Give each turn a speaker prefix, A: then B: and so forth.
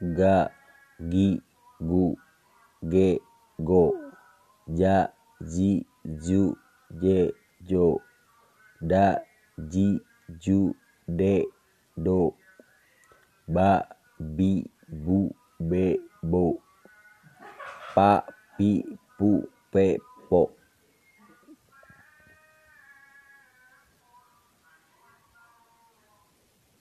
A: ga gi gu ge go. Ja ji ju je jo. Da ji ju de do. Ba bi bu be bo. Pa pi pu pe po.